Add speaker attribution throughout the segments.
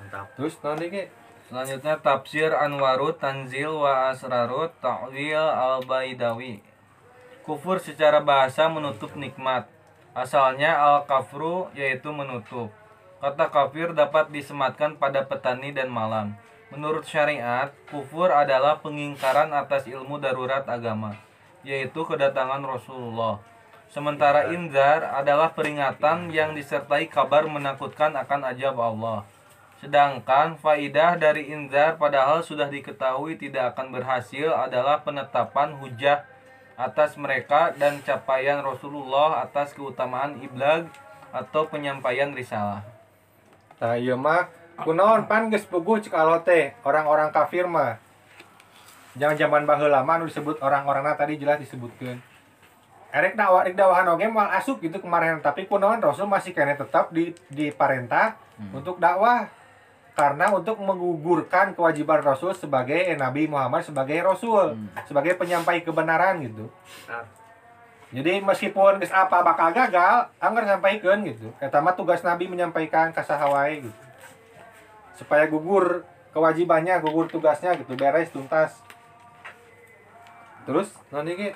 Speaker 1: mantap
Speaker 2: terus nanti ke
Speaker 3: Selanjutnya tafsir Anwarut Tanzil wa Asrarut Ta'wil Al-Baidawi. Kufur secara bahasa menutup nikmat. Asalnya al-kafru yaitu menutup. Kata kafir dapat disematkan pada petani dan malam. Menurut syariat, kufur adalah pengingkaran atas ilmu darurat agama, yaitu kedatangan Rasulullah. Sementara inzar adalah peringatan yang disertai kabar menakutkan akan ajab Allah. Sedangkan faidah dari inzar padahal sudah diketahui tidak akan berhasil adalah penetapan hujah atas mereka dan capaian Rasulullah atas keutamaan iblag atau penyampaian risalah.
Speaker 2: Nah iya mah kunaon pan geus puguh alote orang-orang kafir mah. Jangan zaman baheula mah anu disebut orang-orangna tadi jelas disebutkeun. Erek dakwah erek dakwahan oge mal asup gitu kemarin tapi kunaon Rasul masih kene tetap di di parentah untuk dakwah karena untuk menggugurkan kewajiban Rasul sebagai eh, Nabi Muhammad sebagai Rasul, sebagai penyampai kebenaran gitu.
Speaker 1: Benar.
Speaker 2: Jadi meskipun geus apa bakal gagal, anggar sampaikan gitu. Eta mah tugas Nabi menyampaikan ka sahawae gitu. Supaya gugur kewajibannya, gugur tugasnya gitu, beres tuntas. Terus nanti ke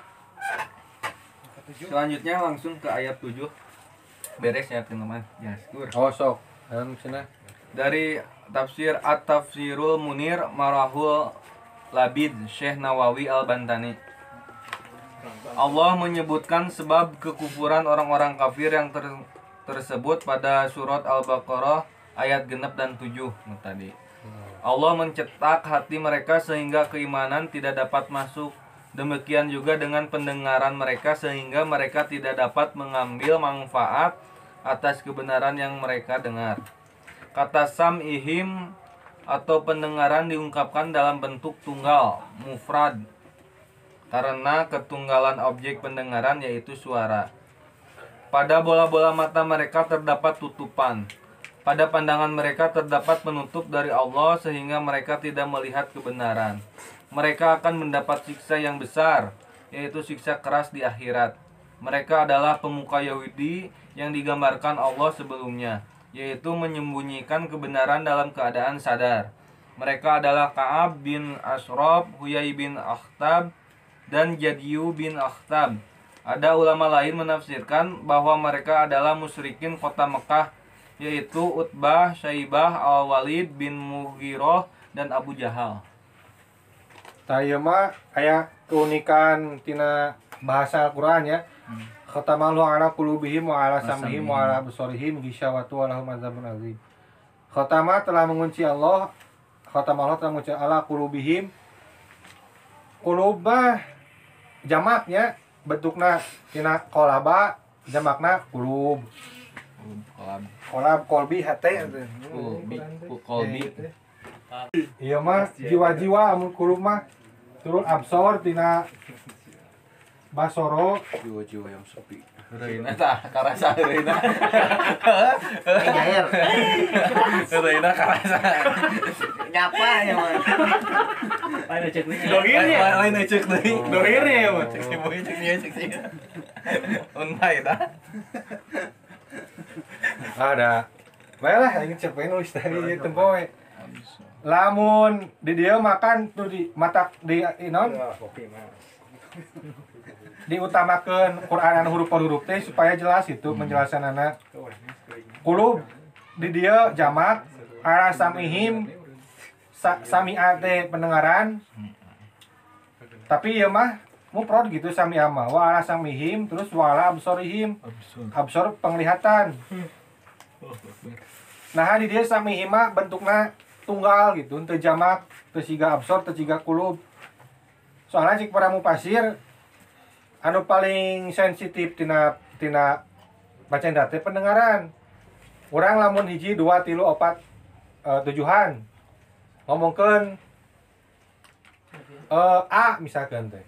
Speaker 3: Selanjutnya langsung ke ayat 7. Beres ya teman-teman. Ya, syukur.
Speaker 2: oh sok. Anu cenah.
Speaker 3: Dari tafsir At-Tafsirul Munir Marahul Labid Syekh Nawawi Al-Bantani. Allah menyebutkan sebab kekufuran orang-orang kafir yang ter- tersebut pada surat Al-Baqarah ayat genep dan 7 tadi. Allah mencetak hati mereka sehingga keimanan tidak dapat masuk. Demikian juga dengan pendengaran mereka sehingga mereka tidak dapat mengambil manfaat atas kebenaran yang mereka dengar. Kata sam'ihim atau pendengaran diungkapkan dalam bentuk tunggal, mufrad. Karena ketunggalan objek pendengaran yaitu suara. Pada bola-bola mata mereka terdapat tutupan. Pada pandangan mereka terdapat penutup dari Allah sehingga mereka tidak melihat kebenaran. Mereka akan mendapat siksa yang besar, yaitu siksa keras di akhirat. Mereka adalah pemuka Yahudi yang digambarkan Allah sebelumnya, yaitu menyembunyikan kebenaran dalam keadaan sadar. Mereka adalah Ka'ab bin Ashraf, Huyai bin Akhtab, dan Jadiyu bin Akhtab. Ada ulama lain menafsirkan bahwa mereka adalah musyrikin kota Mekah, yaitu Utbah, Syaibah, Al-Walid bin Mughirah, dan Abu Jahal.
Speaker 2: Tah ieu mah aya keunikan tina bahasa Al-Qur'an ya. Khatamallahu ala qulubihim wa ala sam'ihim wa ala absarihim ghishawatu wa lahum adzabun azim. Khatama telah mengunci Allah. Khatama Allah telah mengunci ala qulubihim. Qulub mah jamaknya bentukna tina kolaba jamakna qulub.
Speaker 3: Kolab,
Speaker 2: kolab kolbi hate
Speaker 3: kolbi, kolbi.
Speaker 2: Iya mah jiwa-jiwa amun qulub mah turun absor tina basoro
Speaker 1: jiwa-jiwa yang sepi
Speaker 3: Reina tah karasa Reina.
Speaker 1: eh nyair
Speaker 3: Reina karasa.
Speaker 1: nyapa ya mah
Speaker 4: Ayo cek nih.
Speaker 3: Lain lain cek deui.
Speaker 2: Dohir ya, Mas.
Speaker 3: Cek si boy cek dia cek si. Unpai tah.
Speaker 2: ada baiklah ingin cepet nulis tadi itu tempo we. lamun di dia makan tuh di mata di inon
Speaker 4: Kopi mah.
Speaker 2: Diutamakan Quran anu huruf per huruf teh supaya jelas itu penjelasan anak kulub di dia jamak ara samihim sa, samiate pendengaran. Tapi ya mah muprod gitu sami ama wa ala samihim terus wala absorihim. Absor. Penglihatan. Nah di dia samihim mah bentuknya tunggal gitu teu jamak teu siga absor teu siga kulub. Soalnya cik para mupasir anu paling sensitif tina tina bacaan data pendengaran. Orang lamun hiji dua tilu opat eh, tujuhan. Ngomongkan eh, A misalkan teh.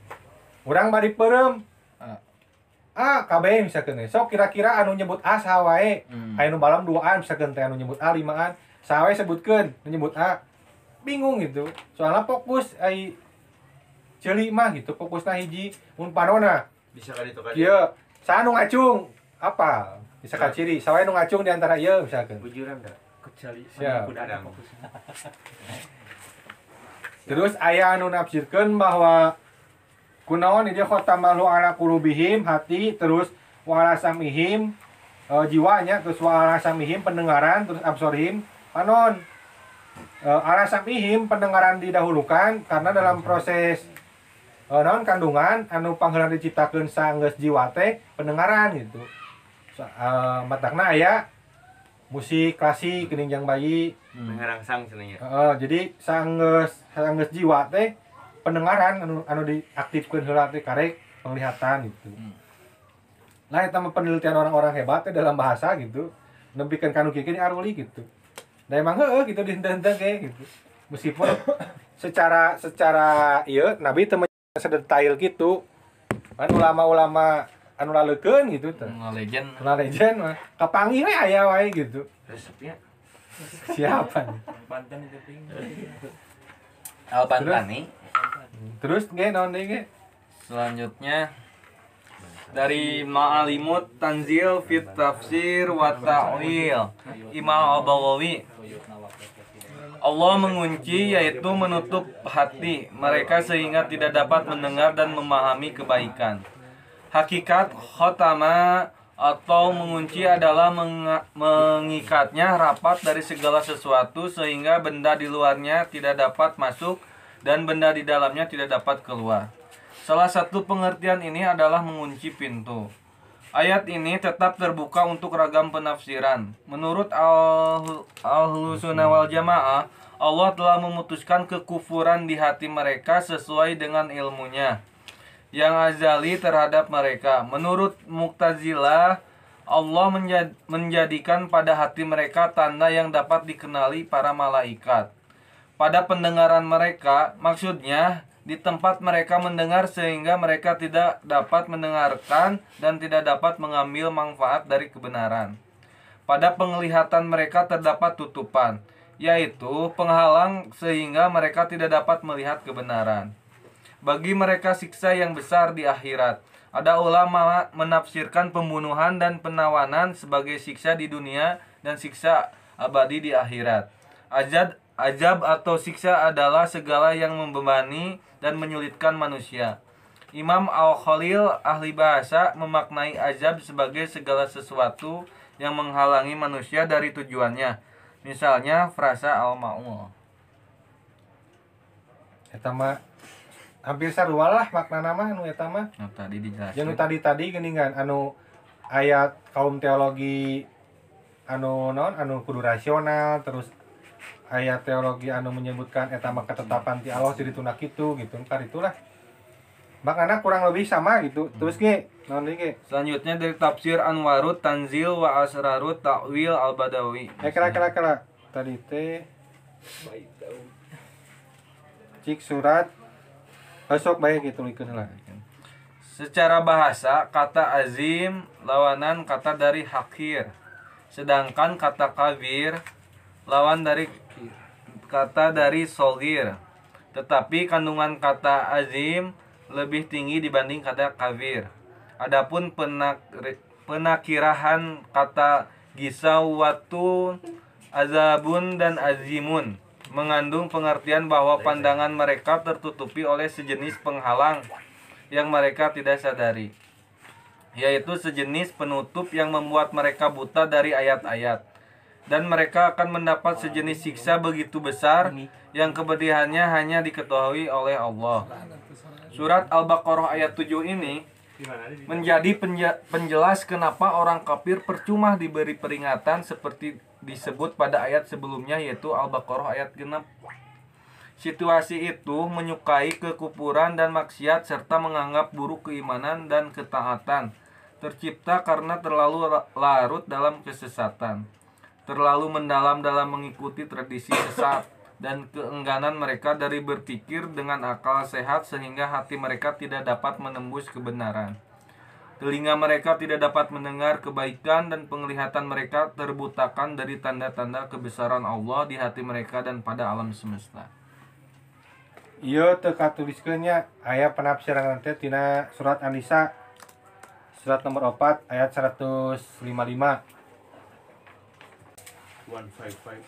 Speaker 2: Orang bari perem
Speaker 3: A.
Speaker 2: KB misalkan teh. Sok kira-kira anu nyebut A sawae.
Speaker 3: Hmm.
Speaker 2: anu balam duaan misalkan teh anu nyebut A limaan. Sawae sebutkeun anu nyebut A. Bingung gitu. Soalnya fokus ai ceuli mah gitu fokusna hiji mun panona
Speaker 1: bisa kali itu kali
Speaker 2: Iya, saya nu ngacung apa? Bisa ciri. Saya nu ngacung di antara ieu misalkan.
Speaker 1: bujuran dah
Speaker 4: Jali.
Speaker 2: Siap.
Speaker 4: Ada fokusnya.
Speaker 2: Terus aya anu nafsirkeun bahwa kunaon dia khotamalu ala qulubihim hati terus wa ala samihim eh, jiwanya terus wa ala samihim pendengaran terus absorhim panon Eh, ala samihim pendengaran didahulukan karena dalam proses eh, naon kandungan anu pangheula diciptakeun saenggeus jiwa teh pendengaran gitu. Eh, matakna aya musik klasik keninjang bayi
Speaker 1: Mengerangsang senengnya.
Speaker 2: Heeh, jadi sanggeus sanggeus jiwa teh pendengaran anu anu diaktifkeun heula teh karek penglihatan gitu.
Speaker 3: Hmm.
Speaker 2: Nah, mah penelitian orang-orang hebat teh dalam bahasa gitu. Nempikeun kanu gini aruli gitu. Da emang heeh gitu dihenteu-henteu ge gitu. Meskipun secara secara ieu Nabi men- sedetail gitu. Kan ulama-ulama anu laleukeun gitu teh.
Speaker 3: Nggak legend
Speaker 2: Nah, legend mah kapanggih we aya wae gitu.
Speaker 1: Resepnya.
Speaker 2: Siapa nih?
Speaker 4: Banten itu ting.
Speaker 3: Al-Bantani
Speaker 2: Terus ge naon deui ge?
Speaker 3: Selanjutnya dari Ma'alimut Tanzil Fit Tafsir wa Ta'wil Imam Al-Baghawi Allah mengunci yaitu menutup hati mereka sehingga tidak dapat mendengar dan memahami kebaikan. Hakikat khotama atau mengunci adalah mengikatnya rapat dari segala sesuatu sehingga benda di luarnya tidak dapat masuk dan benda di dalamnya tidak dapat keluar. Salah satu pengertian ini adalah mengunci pintu. Ayat ini tetap terbuka untuk ragam penafsiran. Menurut Al- Ahlussunnah wal Jamaah, Allah telah memutuskan kekufuran di hati mereka sesuai dengan ilmunya yang azali terhadap mereka. Menurut Mu'tazilah, Allah menja- menjadikan pada hati mereka tanda yang dapat dikenali para malaikat. Pada pendengaran mereka, maksudnya di tempat mereka mendengar sehingga mereka tidak dapat mendengarkan dan tidak dapat mengambil manfaat dari kebenaran. Pada penglihatan mereka terdapat tutupan, yaitu penghalang sehingga mereka tidak dapat melihat kebenaran. Bagi mereka siksa yang besar di akhirat. Ada ulama menafsirkan pembunuhan dan penawanan sebagai siksa di dunia dan siksa abadi di akhirat. Ajab, ajab atau siksa adalah segala yang membebani dan menyulitkan manusia. Imam Al-Khalil ahli bahasa memaknai azab sebagai segala sesuatu yang menghalangi manusia dari tujuannya. Misalnya frasa al-ma'ul.
Speaker 2: Eta mah hampir sarua lah makna nama anu eta mah.
Speaker 3: Nah, tadi dijelaskan.
Speaker 2: Yang tadi-tadi gini kan anu ayat kaum teologi anu non anu kudu rasional terus ayat teologi anu menyebutkan eta mah ketetapan ti Allah jadi tunak itu gitu. Kan itulah. Makna kurang lebih sama gitu. Terus ge? Non deui ge?
Speaker 3: Selanjutnya dari tafsir Anwarut Tanzil wa Asrarut Ta'wil Al-Badawi.
Speaker 2: eh kira kira kira tadi teh cik surat. Besok baik gitu tulikeun lah.
Speaker 3: Secara bahasa, kata azim lawanan kata dari hakir. Sedangkan kata kabir lawan dari kata dari sogir. Tetapi kandungan kata azim lebih tinggi dibanding kata kabir. Adapun penak, penakirahan kata gisawatun, azabun dan azimun mengandung pengertian bahwa pandangan mereka tertutupi oleh sejenis penghalang yang mereka tidak sadari yaitu sejenis penutup yang membuat mereka buta dari ayat-ayat dan mereka akan mendapat sejenis siksa begitu besar yang kepedihannya hanya diketahui oleh Allah. Surat Al-Baqarah ayat 7 ini menjadi penjelas kenapa orang kafir percuma diberi peringatan seperti disebut pada ayat sebelumnya yaitu Al-Baqarah ayat genap. Situasi itu menyukai kekufuran dan maksiat serta menganggap buruk keimanan dan ketaatan. Tercipta karena terlalu la- larut dalam kesesatan. Terlalu mendalam dalam mengikuti tradisi sesat dan keengganan mereka dari berpikir dengan akal sehat sehingga hati mereka tidak dapat menembus kebenaran. Telinga mereka tidak dapat mendengar kebaikan dan penglihatan mereka terbutakan dari tanda-tanda kebesaran Allah di hati mereka dan pada alam semesta.
Speaker 2: Iya teu katuliskeunnya aya penafsiran nanti tina surat An-Nisa surat nomor 4 ayat 155.
Speaker 1: One five five.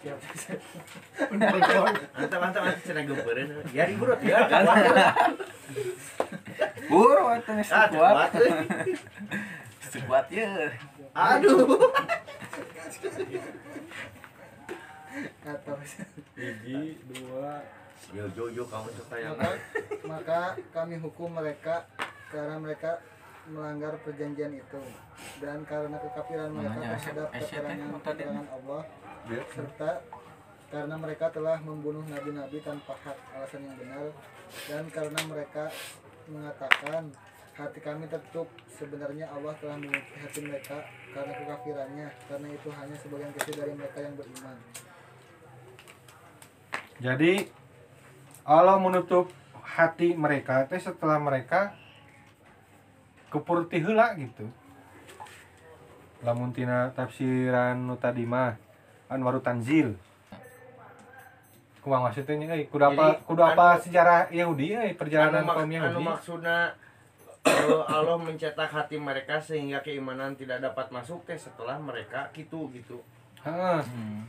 Speaker 5: Mantap
Speaker 1: mantap mantap cina gemperin. Ya ribu ya. Ah,
Speaker 3: ya.
Speaker 1: Aduh.
Speaker 5: atau
Speaker 4: Hiji, dua,
Speaker 1: Yo yo yo kamu suka yang
Speaker 5: maka, maka kami hukum mereka karena mereka melanggar perjanjian itu dan karena kekafiran mereka terhadap keterangan Allah. Serta karena mereka telah membunuh nabi-nabi tanpa hak alasan yang benar dan karena mereka mengatakan hati kami tertutup. Sebenarnya Allah telah mengunci hati mereka karena kekafirannya. Karena itu hanya sebagian kecil dari mereka yang beriman.
Speaker 2: Jadi Allah menutup hati mereka teh setelah mereka kepurti heula gitu. Lamun tina tafsiran nu tadi mah Anwarut Tanzil. Kumaha maksudnya euy? Kudu apa
Speaker 1: Jadi,
Speaker 2: kudu apa
Speaker 1: anu-
Speaker 2: sejarah Yahudi euy, perjalanan
Speaker 1: anu,
Speaker 2: kaum
Speaker 1: anu
Speaker 2: Yahudi.
Speaker 1: maksudnya eh, Allah mencetak hati mereka sehingga keimanan tidak dapat masuk teh setelah mereka gitu gitu.
Speaker 2: Heeh.
Speaker 3: Hmm.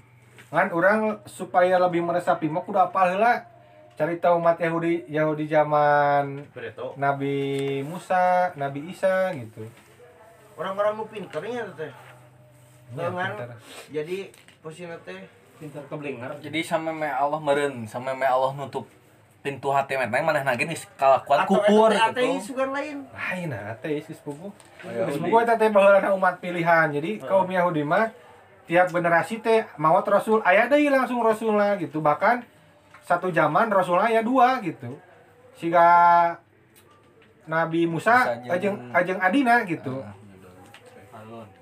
Speaker 2: Kan orang supaya lebih meresapi mah kudu apal heula. Cari tahu umat Yahudi Yahudi zaman
Speaker 1: Bereto.
Speaker 2: Nabi Musa, Nabi Isa gitu.
Speaker 1: Orang-orang nu pinternya teh.
Speaker 2: Ya, pinter.
Speaker 1: jadi posisinya teh
Speaker 4: pintar keblinger.
Speaker 3: Jadi sampai me Allah meren, sampai me Allah nutup pintu hati meteng maneh nage geus kalakuan kupur
Speaker 1: eta teh
Speaker 3: gitu.
Speaker 1: sugan lain.
Speaker 2: Lain ateis. Geus puguh eta teh baheula umat pilihan. Jadi kaum Yahudi mah tiap generasi teh mawat rasul aya deui langsung rasulna gitu. Bahkan satu zaman rasulna aya dua gitu. Siga Nabi Musa
Speaker 3: Musa
Speaker 2: ajeng ajeng Adina gitu.
Speaker 3: Ah.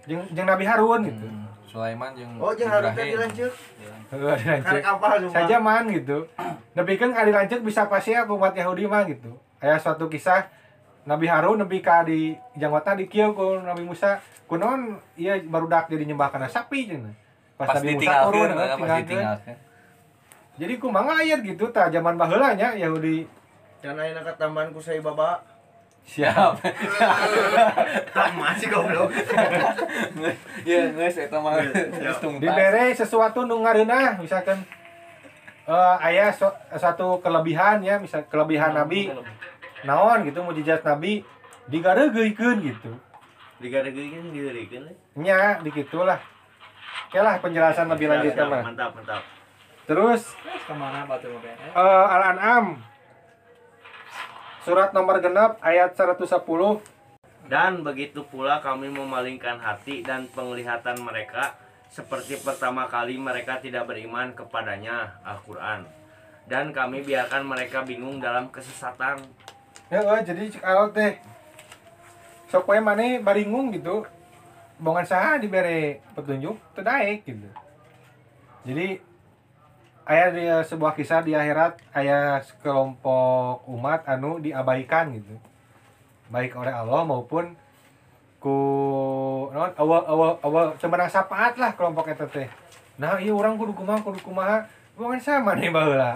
Speaker 2: Jeung jeung Nabi Harun gitu.
Speaker 3: Hmm, Sulaiman jeung
Speaker 1: Oh jeung harus teh
Speaker 3: Ibrahim.
Speaker 1: dilanjut.
Speaker 2: Heeh, dilanjut.
Speaker 1: Karek apa cuma.
Speaker 2: saja man gitu tapi kan kali lanjut bisa pasti aku umat Yahudi mah gitu aya suatu kisah Nabi Harun nepi ka di janggota di kieu ku Nabi Musa kunaon ieu barudak jadi nyembah kana sapi cenah pas,
Speaker 3: pas
Speaker 2: Nabi Musa turun
Speaker 3: eh,
Speaker 2: tinggalkeun. jadi kumaha aya gitu tah zaman baheula nya Yahudi
Speaker 1: Can ayeuna katambahan ku saya baba.
Speaker 2: Siap.
Speaker 1: Tak masih goblok.
Speaker 3: Ya, geus eta mah
Speaker 2: dibere sesuatu nu ngareunah misalkan eh aya su- suatu kelebihan ya misal kelebihan Nabi. naon gitu mujizat Nabi. Digareugeuikeun gitu.
Speaker 1: Digadegeukeun diheurikeun we.
Speaker 2: nya dikitulah. Oke lah penjelasan lebih lanjut
Speaker 1: Mantap mantap.
Speaker 2: terus
Speaker 4: Ke mana batu
Speaker 2: eh, Al-An'am surat nomor genap ayat 110
Speaker 1: Dan begitu pula kami memalingkan hati dan penglihatan mereka seperti pertama kali mereka tidak beriman kepadanya Al-Quran. Dan kami biarkan mereka bingung dalam kesesatan.
Speaker 2: ya eh, jadi alot teh sok maneh baringung gitu bongan saha dibere petunjuk teu daek gitu jadi aya di sebuah kisah di akhirat aya sekelompok umat anu diabaikan gitu. Baik oleh Allah maupun ku non awal awal awal sebenarnya sapaat lah kelompok eta teh. Nah iya orang kudu kumaha kudu kumaha bongan sama nih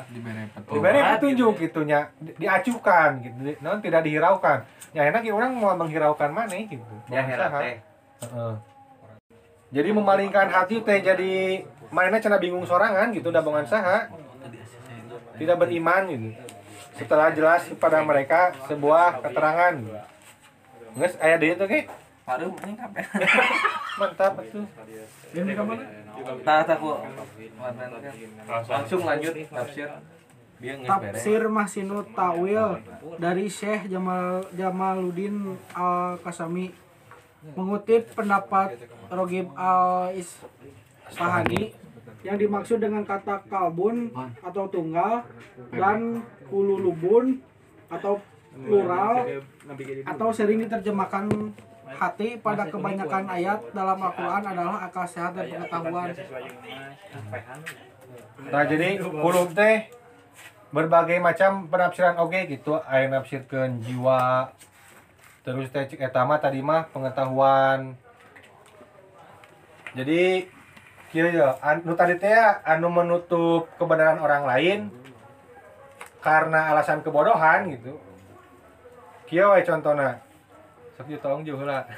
Speaker 3: dibere petunjuk.
Speaker 2: diberi petunjuk
Speaker 1: gitu
Speaker 2: gitu nya di- diacukan gitu. Non tidak dihiraukan. Ya enak ya orang mau menghiraukan mana gitu.
Speaker 1: Ya
Speaker 2: saha.
Speaker 1: teh.
Speaker 2: Jadi memalingkan hati teh jadi mana cina bingung sorangan gitu udah bongan saha tidak beriman gitu setelah jelas kepada mereka sebuah keterangan Nges, ayat dia tuh kayak
Speaker 3: ini kabeh.
Speaker 2: mantap tuh
Speaker 4: Ini?
Speaker 3: Tah tah ku. Langsung lanjut tafsir.
Speaker 6: Tafsir Mahsinut Tawil dari Syekh Jamal Jamaluddin Al Kasami mengutip pendapat Rogib Al Isfahani yang dimaksud dengan kata kalbun atau tunggal dan kululubun atau plural atau sering diterjemahkan hati pada kebanyakan ayat dalam Al-Quran adalah akal sehat dan pengetahuan.
Speaker 2: Nah jadi kulub teh berbagai macam penafsiran. Oge gitu. Aya nafsirkeun jiwa terus teh cik eta mah tadi mah pengetahuan. Jadi kieu ya anu tadi teh ya, anu menutup kebenaran orang lain karena alasan kebodohan gitu. Kieu we contohna. Sok tolong jauh heula.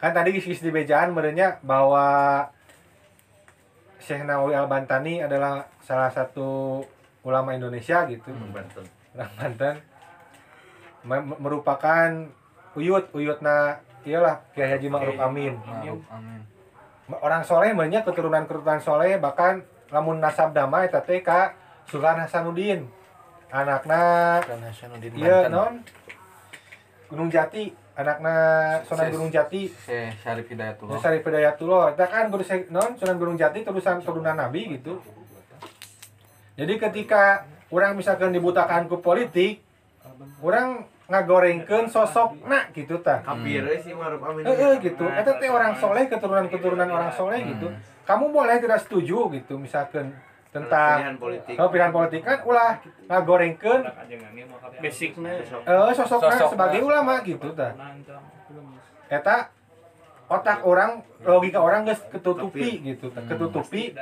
Speaker 2: Kan tadi geus di bejaan merenya bahwa Syekh Nawawi Al-Bantani adalah salah satu ulama Indonesia gitu.
Speaker 1: Banten.
Speaker 2: orang Banten merupakan uyut uyutna iyalah Kiai Haji Ma'ruf Amin.
Speaker 3: Ma'ruf, amin.
Speaker 2: Orang soleh banyak keturunan keturunan soleh bahkan lamun nasab damai eta teh ka Sultan Hasanuddin. Anakna
Speaker 3: Hasanuddin
Speaker 2: iya non Gunung Jati. Anakna Sunan
Speaker 3: Ses-
Speaker 2: Gunung Jati.
Speaker 3: Syarif Hidayatullah.
Speaker 2: Syarif Hidayatullah. Eta kan guru non Sunan Gunung Jati terusan turunan Nabi gitu. Jadi ketika orang misalkan dibutakan ku politik orang ngagorengkeun sosok nak gitu tah
Speaker 1: Kafir euy si Ma'ruf Amin.
Speaker 2: Eh, eh, gitu. Eta teh orang soleh, keturunan-keturunan orang soleh gitu. Kamu boleh tidak setuju gitu, misalkan tentang
Speaker 1: pilihan politik.
Speaker 2: oh, pilihan politik kan ulah ngagorengkeun
Speaker 4: Basicnya
Speaker 2: eh sosokna
Speaker 3: Sosokna.
Speaker 2: sebagai ulama gitu tah. Eta otak orang logika orang geus ketutupi gitu tah, ketutupi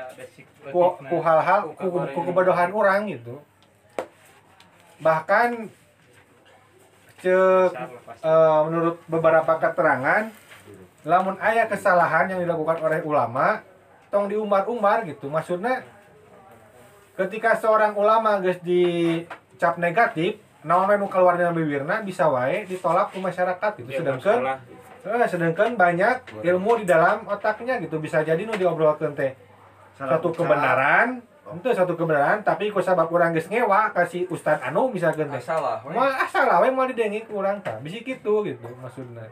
Speaker 2: ku, ku hal-hal ku, ku kebodohan orang gitu. Bahkan cek eh, menurut beberapa keterangan lamun aya kesalahan yang dilakukan oleh ulama tong diumbar-umbar gitu. Maksudnya ketika seorang ulama guys dicap negatif naon nu keluar dari bibirna bisa wae ditolak ke masyarakat gitu. Sedangkan eh, sedangkan banyak ilmu di dalam otaknya gitu. Bisa jadi nu diobrolkeun teh satu kebenaran itu satu kebenaran tapi ku sabab urang geus ngewa kasih ustad anu misalkan teh
Speaker 3: salah we.
Speaker 2: Mal asal lah we mau didengi ku urang tah. Bisi kitu gitu maksudnya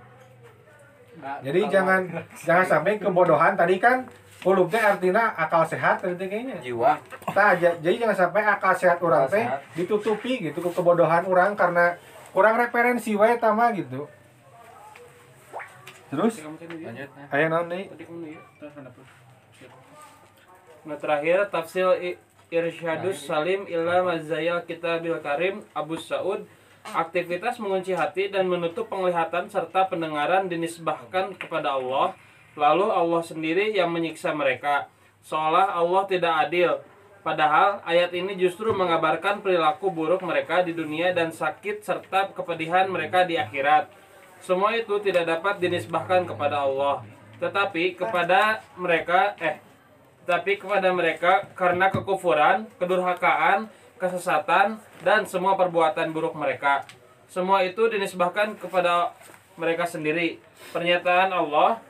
Speaker 2: jadi jangan jangan sampai kebodohan. Tadi kan kulub teh artinya akal sehat tadi kayaknya.
Speaker 3: Jiwa.
Speaker 2: Tah, ja- jadi jangan sampai akal sehat orang teh ditutupi gitu ke kebodohan orang karena kurang referensi wae tama gitu. Terus?
Speaker 3: Lanjut ya.
Speaker 2: aya naon deui
Speaker 4: Nah terakhir tafsir Irsyadus Salim ila Mazayal Kitabil Karim Abu Saud. Aktivitas mengunci hati dan menutup penglihatan serta pendengaran dinisbahkan kepada Allah Lalu Allah sendiri yang menyiksa mereka. Seolah Allah tidak adil. Padahal ayat ini justru mengabarkan perilaku buruk mereka di dunia dan sakit serta kepedihan mereka di akhirat. Semua itu tidak dapat dinisbahkan kepada Allah. Tetapi kepada mereka eh tapi kepada mereka karena kekufuran, kedurhakaan, kesesatan, dan semua perbuatan buruk mereka. Semua itu dinisbahkan kepada mereka sendiri. Pernyataan Allah,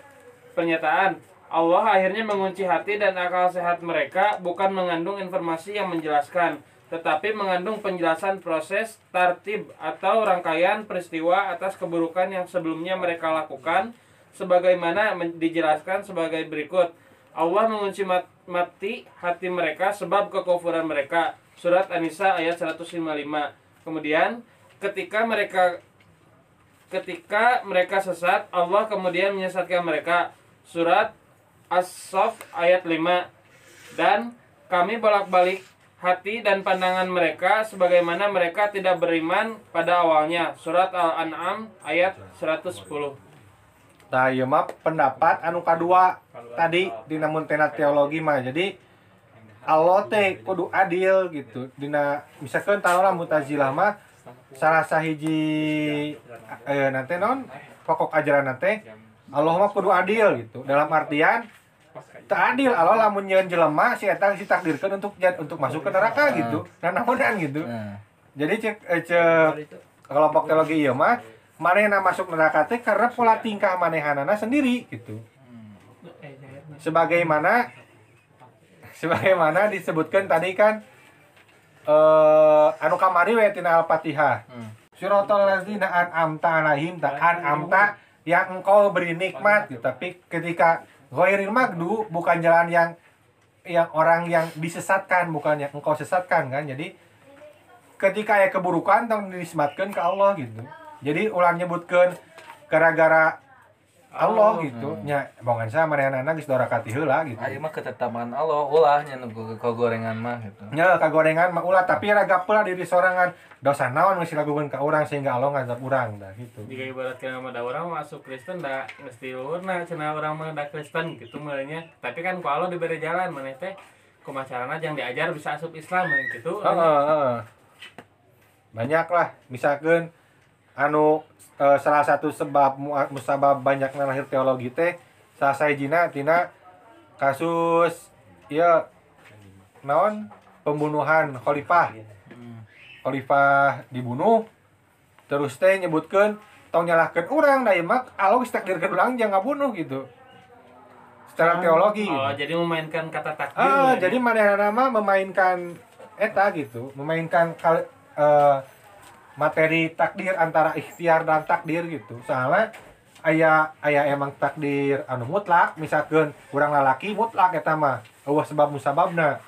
Speaker 4: pernyataan Allah akhirnya mengunci hati dan akal sehat mereka bukan mengandung informasi yang menjelaskan, tetapi mengandung penjelasan proses, tartib, atau rangkaian peristiwa atas keburukan yang sebelumnya mereka lakukan, sebagaimana dijelaskan sebagai berikut. Allah mengunci mat- mati hati mereka sebab kekufuran mereka. Surat An-Nisa ayat 155. Kemudian ketika mereka ketika mereka sesat, Allah kemudian menyesatkan mereka. Surat As-Saff ayat 5. Dan kami bolak-balik hati dan pandangan mereka sebagaimana mereka tidak beriman pada awalnya. Surat Al-An'am ayat 110.
Speaker 2: Nah, ieu mah pendapat anu kadua tadi di namun tena teologi mah. Jadi Allah teh kudu adil gitu. Dina misalkan taruhlah Mutazilah mah salah sahiji eh nanti non pokok ajaran nanti Allah mah kudu adil gitu. Dalam artian tak adil Allah lamun nyeun jelema si eta si takdirkeun untuk untuk masuk ke neraka gitu. Dan naonan gitu.
Speaker 3: Nah,
Speaker 2: Jadi cek eh, cek kelompok teologi ieu mah manehna masuk neraka teh karena pola tingkah manehanana sendiri gitu. Sebagaimana sebagaimana disebutkan tadi kan eh anu kamari we tina Al-Fatihah.
Speaker 3: Hmm.
Speaker 2: Ladzina an'amta alaihim ta an'amta yang engkau beri nikmat gitu. Tapi ketika ghairil magdu bukan jalan yang yang orang yang disesatkan bukan yang engkau sesatkan kan. Jadi ketika ya keburukan tong dinisbatkeun ke Allah gitu. Jadi ulang nyebutkeun gara-gara Allah gitu. Nya bongan saya manehanana geus dorakati heula gitu.
Speaker 3: ayo mah ketetapan Allah ulah nya nu ke gorengan mah gitu.
Speaker 2: Nya kagorengan mah ulah tapi raga pula diri sorangan dosa naon geus dilakukeun ka urang sehingga Allah ngazab urang dah gitu.
Speaker 4: jika ibaratkan sama ada orang masuk Kristen dah mesti luhurna cenah orang mah da Kristen gitu mulanya tapi kan kalau diberi jalan maneh teh kumacarana yang diajar bisa asup Islam gitu
Speaker 2: Heeh, heeh. Banyak lah misalkan anu eh, salah satu sebab mu- musabab banyaknya lahir teologi teh salah sahijina tina kasus ya naon pembunuhan khalifah khalifah dibunuh terus teh nyebutkan tong nyalahkan orang ieu mah Allah geus takdirkeun ulang jangan ngabunuh gitu secara teologi gitu.
Speaker 4: Oh, jadi memainkan kata takdir.
Speaker 2: Ah,
Speaker 4: ya,
Speaker 2: jadi mana nama memainkan eta gitu, memainkan kal- eh, materi takdir antara ikhtiar dan takdir gitu. Soalnya aya aya emang takdir anu mutlak, misalkan kurang lalaki mutlak eta mah. Eueuh sebab musababna.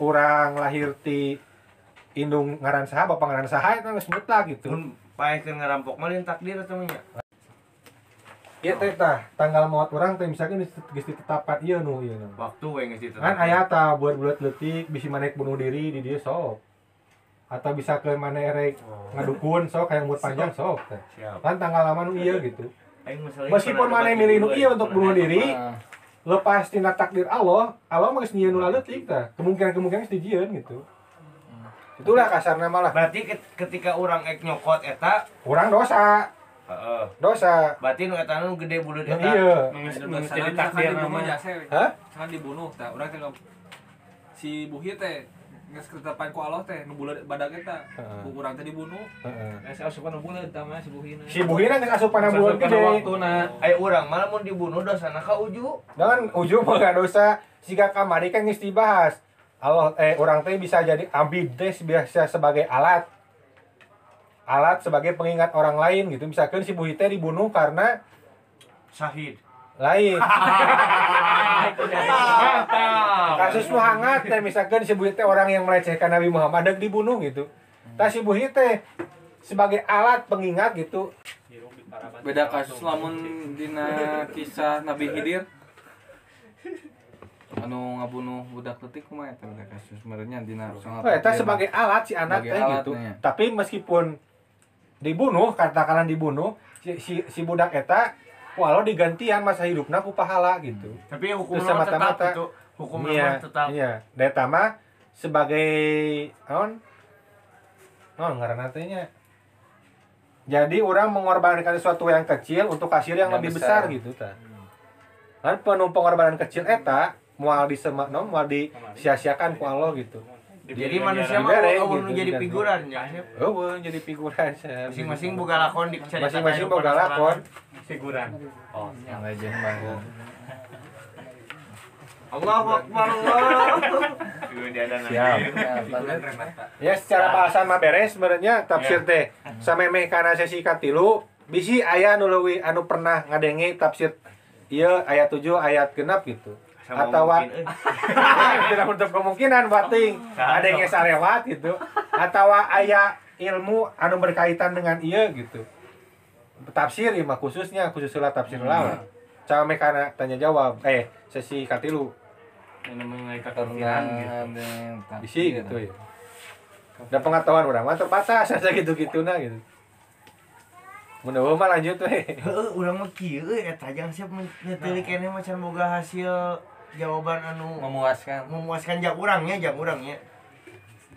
Speaker 2: Urang lahir ti indung ngaran saha bapak ngaran saha eta geus mutlak gitu.
Speaker 1: Mun paekeun ngarampok mah takdir atuh nya.
Speaker 2: Ieu teh tah tanggal maut urang teh misalkan geus ditetapkan ieu nu ieu.
Speaker 1: Waktu we geus ditetapkan.
Speaker 2: kan aya ta buat bulat letik bisa manek bunuh diri di dia sok atau bisa ke mana erek ngadukun sok kayak umur panjang sok teh. Kan tanggal lama nu iya gitu. Meskipun mana milih nu iya untuk bunuh diri lepas tina takdir Allah Allah mah geus nyieun nu leutik tah. Kemungkinan kemungkinan geus dijieun gitu. Itulah kasarnya malah.
Speaker 1: Berarti ket- ketika orang ek nyokot eta,
Speaker 2: kurang dosa.
Speaker 1: Heeh.
Speaker 2: dosa.
Speaker 1: Berarti nu eta nu gede buleut
Speaker 2: yang
Speaker 1: eta.
Speaker 2: iya
Speaker 4: Menjadi takdir namanya.
Speaker 2: Hah?
Speaker 7: Dibunuh tah urang teh si buhi teh geus ketetapan ku Allah teh nu buleud badag eta.
Speaker 2: Heeh.
Speaker 7: Ku urang teh dibunuh.
Speaker 2: Heeh.
Speaker 7: Nah, si asupan nu buleud tah mah si buhina.
Speaker 2: si buhina geus asupan bulan
Speaker 4: Pada
Speaker 2: gede
Speaker 4: waktuna.
Speaker 1: Aya urang malah mun dibunuh dosana ka uju.
Speaker 2: Dan ujung mah nggak dosa jika kamari kan geus dibahas. Allah eh orang teh bisa jadi abid teh biasa sebagai alat. Alat sebagai pengingat orang lain gitu. Misalkan si Buhi teh dibunuh karena
Speaker 1: Syahid.
Speaker 2: lain.
Speaker 1: Mantap.
Speaker 2: Kasus nu hangat teh misalkan si Buhi teh orang yang melecehkan Nabi Muhammad dan dibunuh gitu. Tah si Buhi teh sebagai alat pengingat gitu.
Speaker 3: beda kasus lamun dina kisah Nabi Khidir anu ngabunuh budak letik kumaha eta beda kasus sebenarnya dina sangat
Speaker 2: Oh, eta sebagai alat si anak teh gitu.
Speaker 3: nya.
Speaker 2: Tapi meskipun dibunuh, katakanlah dibunuh, si, si, si budak eta walau digantian masa hidupna ku pahala gitu.
Speaker 1: Tapi
Speaker 2: Terus
Speaker 1: hukumnya
Speaker 2: sama
Speaker 1: tetap
Speaker 2: mata-mata.
Speaker 1: itu. Hukumnya
Speaker 2: iya,
Speaker 1: tetap.
Speaker 2: Iya, data mah sebagai naon? Naon ngaranna teh nya? Jadi orang mengorbankan sesuatu yang kecil untuk hasil yang,
Speaker 3: Yang
Speaker 2: lebih besar,
Speaker 3: besar.
Speaker 2: gitu tah. Kan penuh pengorbanan kecil eta moal disemak no, moal disia-siakan ku Allah gitu.
Speaker 1: Jadi manusia mah
Speaker 2: gitu,
Speaker 1: jadi
Speaker 2: diganti.
Speaker 1: figuran ya.
Speaker 2: Oh, jadi figuran.
Speaker 1: Masing-masing boga lakon di cerita
Speaker 2: Masing-masing boga lakon.
Speaker 1: Figuran.
Speaker 3: oh yang legend banget
Speaker 1: Allahu Akbar Allah. Ada
Speaker 2: Siap. Ya secara bahasan mah beres sebenarnya tafsir teh sameme kana sesi katilu bisi aya nu leuwih anu pernah ngadenge tafsir ieu ayat 7 ayat genap gitu. Atau tidak untuk kemungkinan bating ngadenge sarewat gitu. Atau aya ilmu anu berkaitan dengan ieu gitu. Tafsir ieu mah khususnya khusus lah tafsir lawan. Cara kana tanya jawab eh sesi katilu
Speaker 3: karena
Speaker 4: kekerjaan gitu.
Speaker 2: bisi gitu ya. Dan pengetahuan orang mah terbatas saja gitu-gitu nah gitu. Mudah mah lanjut weh.
Speaker 1: Heeh, urang mah kieu euy eta jang siap ngeteulik keneh macan boga hasil jawaban anu
Speaker 3: memuaskan
Speaker 1: memuaskan jak urangnya jak urangnya